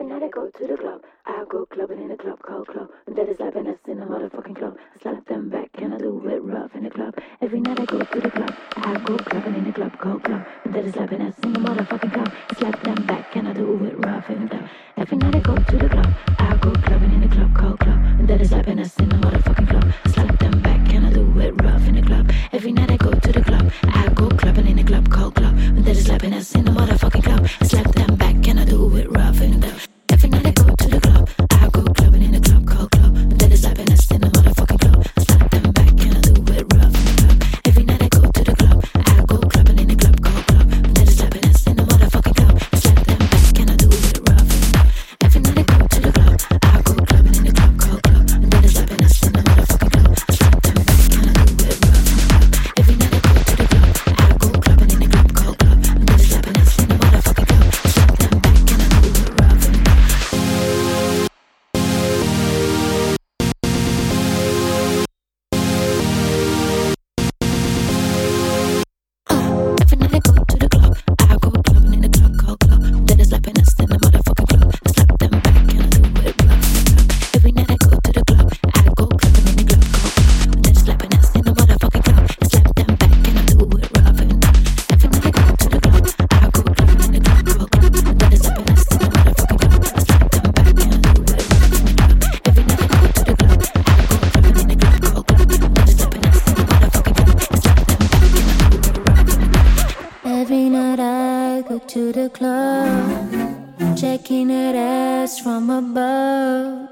Every night I go to the club, I go clubbing in a club called club. And that is slapping us in a motherfucking club. Slap them back and I do it rough in the club. Every night I go to the club, I go clubbing in a club called club. And that is slapping us in a motherfucking club. Slap them back and I do it rough in the club. Every night I go to the club, I go clubbing in a club called club. And that is slapping us in a motherfucking club. Slap them back and I do it rough in the club. Every night I go to the club, I go clubbing in a club called club. And that is slapping us in a motherfucking to the club, checking that ass from above.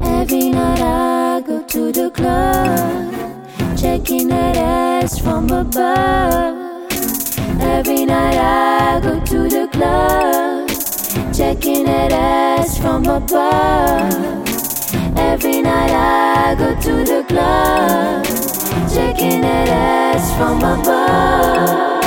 Every night I go to the club, checking that ass from above. Every night I go to the club, checking that ass from above. Every night I go to the club, checking that ass from above.